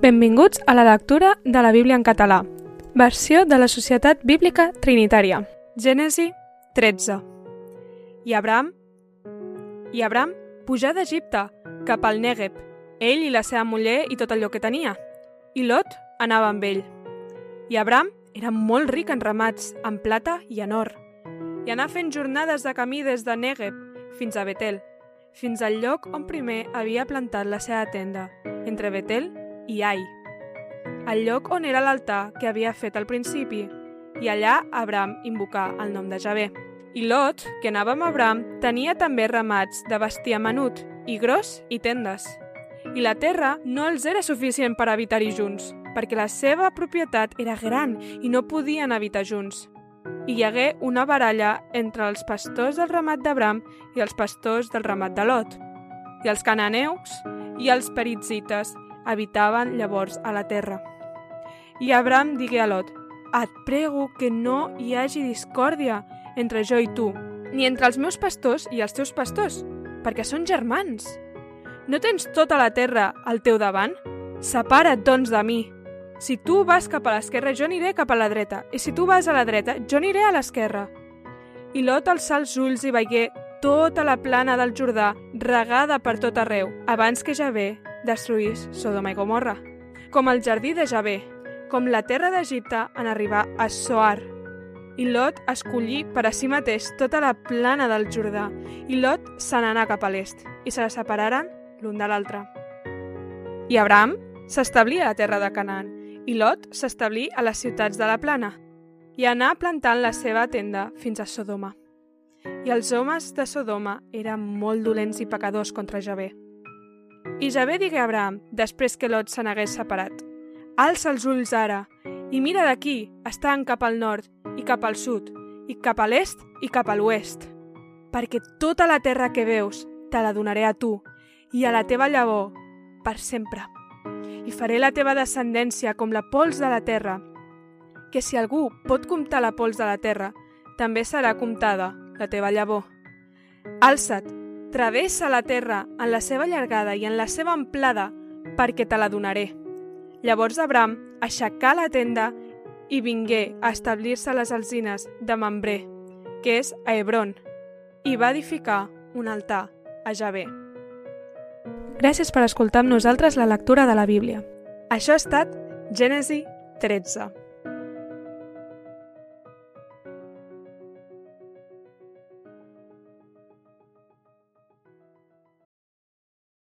Benvinguts a la lectura de la Bíblia en català, versió de la Societat Bíblica Trinitària. Gènesi 13. I Abraham, i Abraham pujà d'Egipte cap al Negev, ell i la seva muller i tot allò que tenia. I Lot anava amb ell. I Abraham era molt ric en ramats, en plata i en or. I anà fent jornades de camí des de Negev fins a Betel, fins al lloc on primer havia plantat la seva tenda, entre Betel i Ai, el lloc on era l'altar que havia fet al principi, i allà Abraham invocà el nom de Javé. I Lot, que anava amb Abraham, tenia també ramats de bestiar menut, i gros i tendes. I la terra no els era suficient per habitar-hi junts, perquè la seva propietat era gran i no podien habitar junts. I hi hagué una baralla entre els pastors del ramat d'Abraham i els pastors del ramat de Lot. I els cananeus i els peritzites habitaven llavors a la terra. I Abraham digué a Lot, et prego que no hi hagi discòrdia entre jo i tu, ni entre els meus pastors i els teus pastors, perquè són germans. No tens tota la terra al teu davant? Separa't, doncs, de mi. Si tu vas cap a l'esquerra, jo aniré cap a la dreta, i si tu vas a la dreta, jo aniré a l'esquerra. I Lot alçà els ulls i veigué tota la plana del Jordà regada per tot arreu, abans que Javé destruís Sodoma i Gomorra. Com el jardí de Javé, com la terra d'Egipte en arribar a Soar. I Lot escollí per a si mateix tota la plana del Jordà, i Lot se n'anà cap a l'est, i se la separaren l'un de l'altre. I Abraham s'establí a la terra de Canaan, i Lot s'establí a les ciutats de la plana, i anà plantant la seva tenda fins a Sodoma. I els homes de Sodoma eren molt dolents i pecadors contra Javé. I Javé digué a Abraham, després que Lot se n'hagués separat, Alça els ulls ara, i mira d'aquí, estan cap al nord, i cap al sud, i cap a l'est i cap a l'oest. Perquè tota la terra que veus te la donaré a tu, i a la teva llavor, per sempre. I faré la teva descendència com la pols de la terra, que si algú pot comptar la pols de la terra, també serà comptada la teva llavor. Alça't, travessa la terra en la seva llargada i en la seva amplada, perquè te la donaré. Llavors Abram aixecà la tenda i vingué a establir-se a les alzines de Mambré, que és a Hebron, i va edificar un altar a Javé. Gràcies per escoltar amb nosaltres la lectura de la Bíblia. Això ha estat Gènesi 13.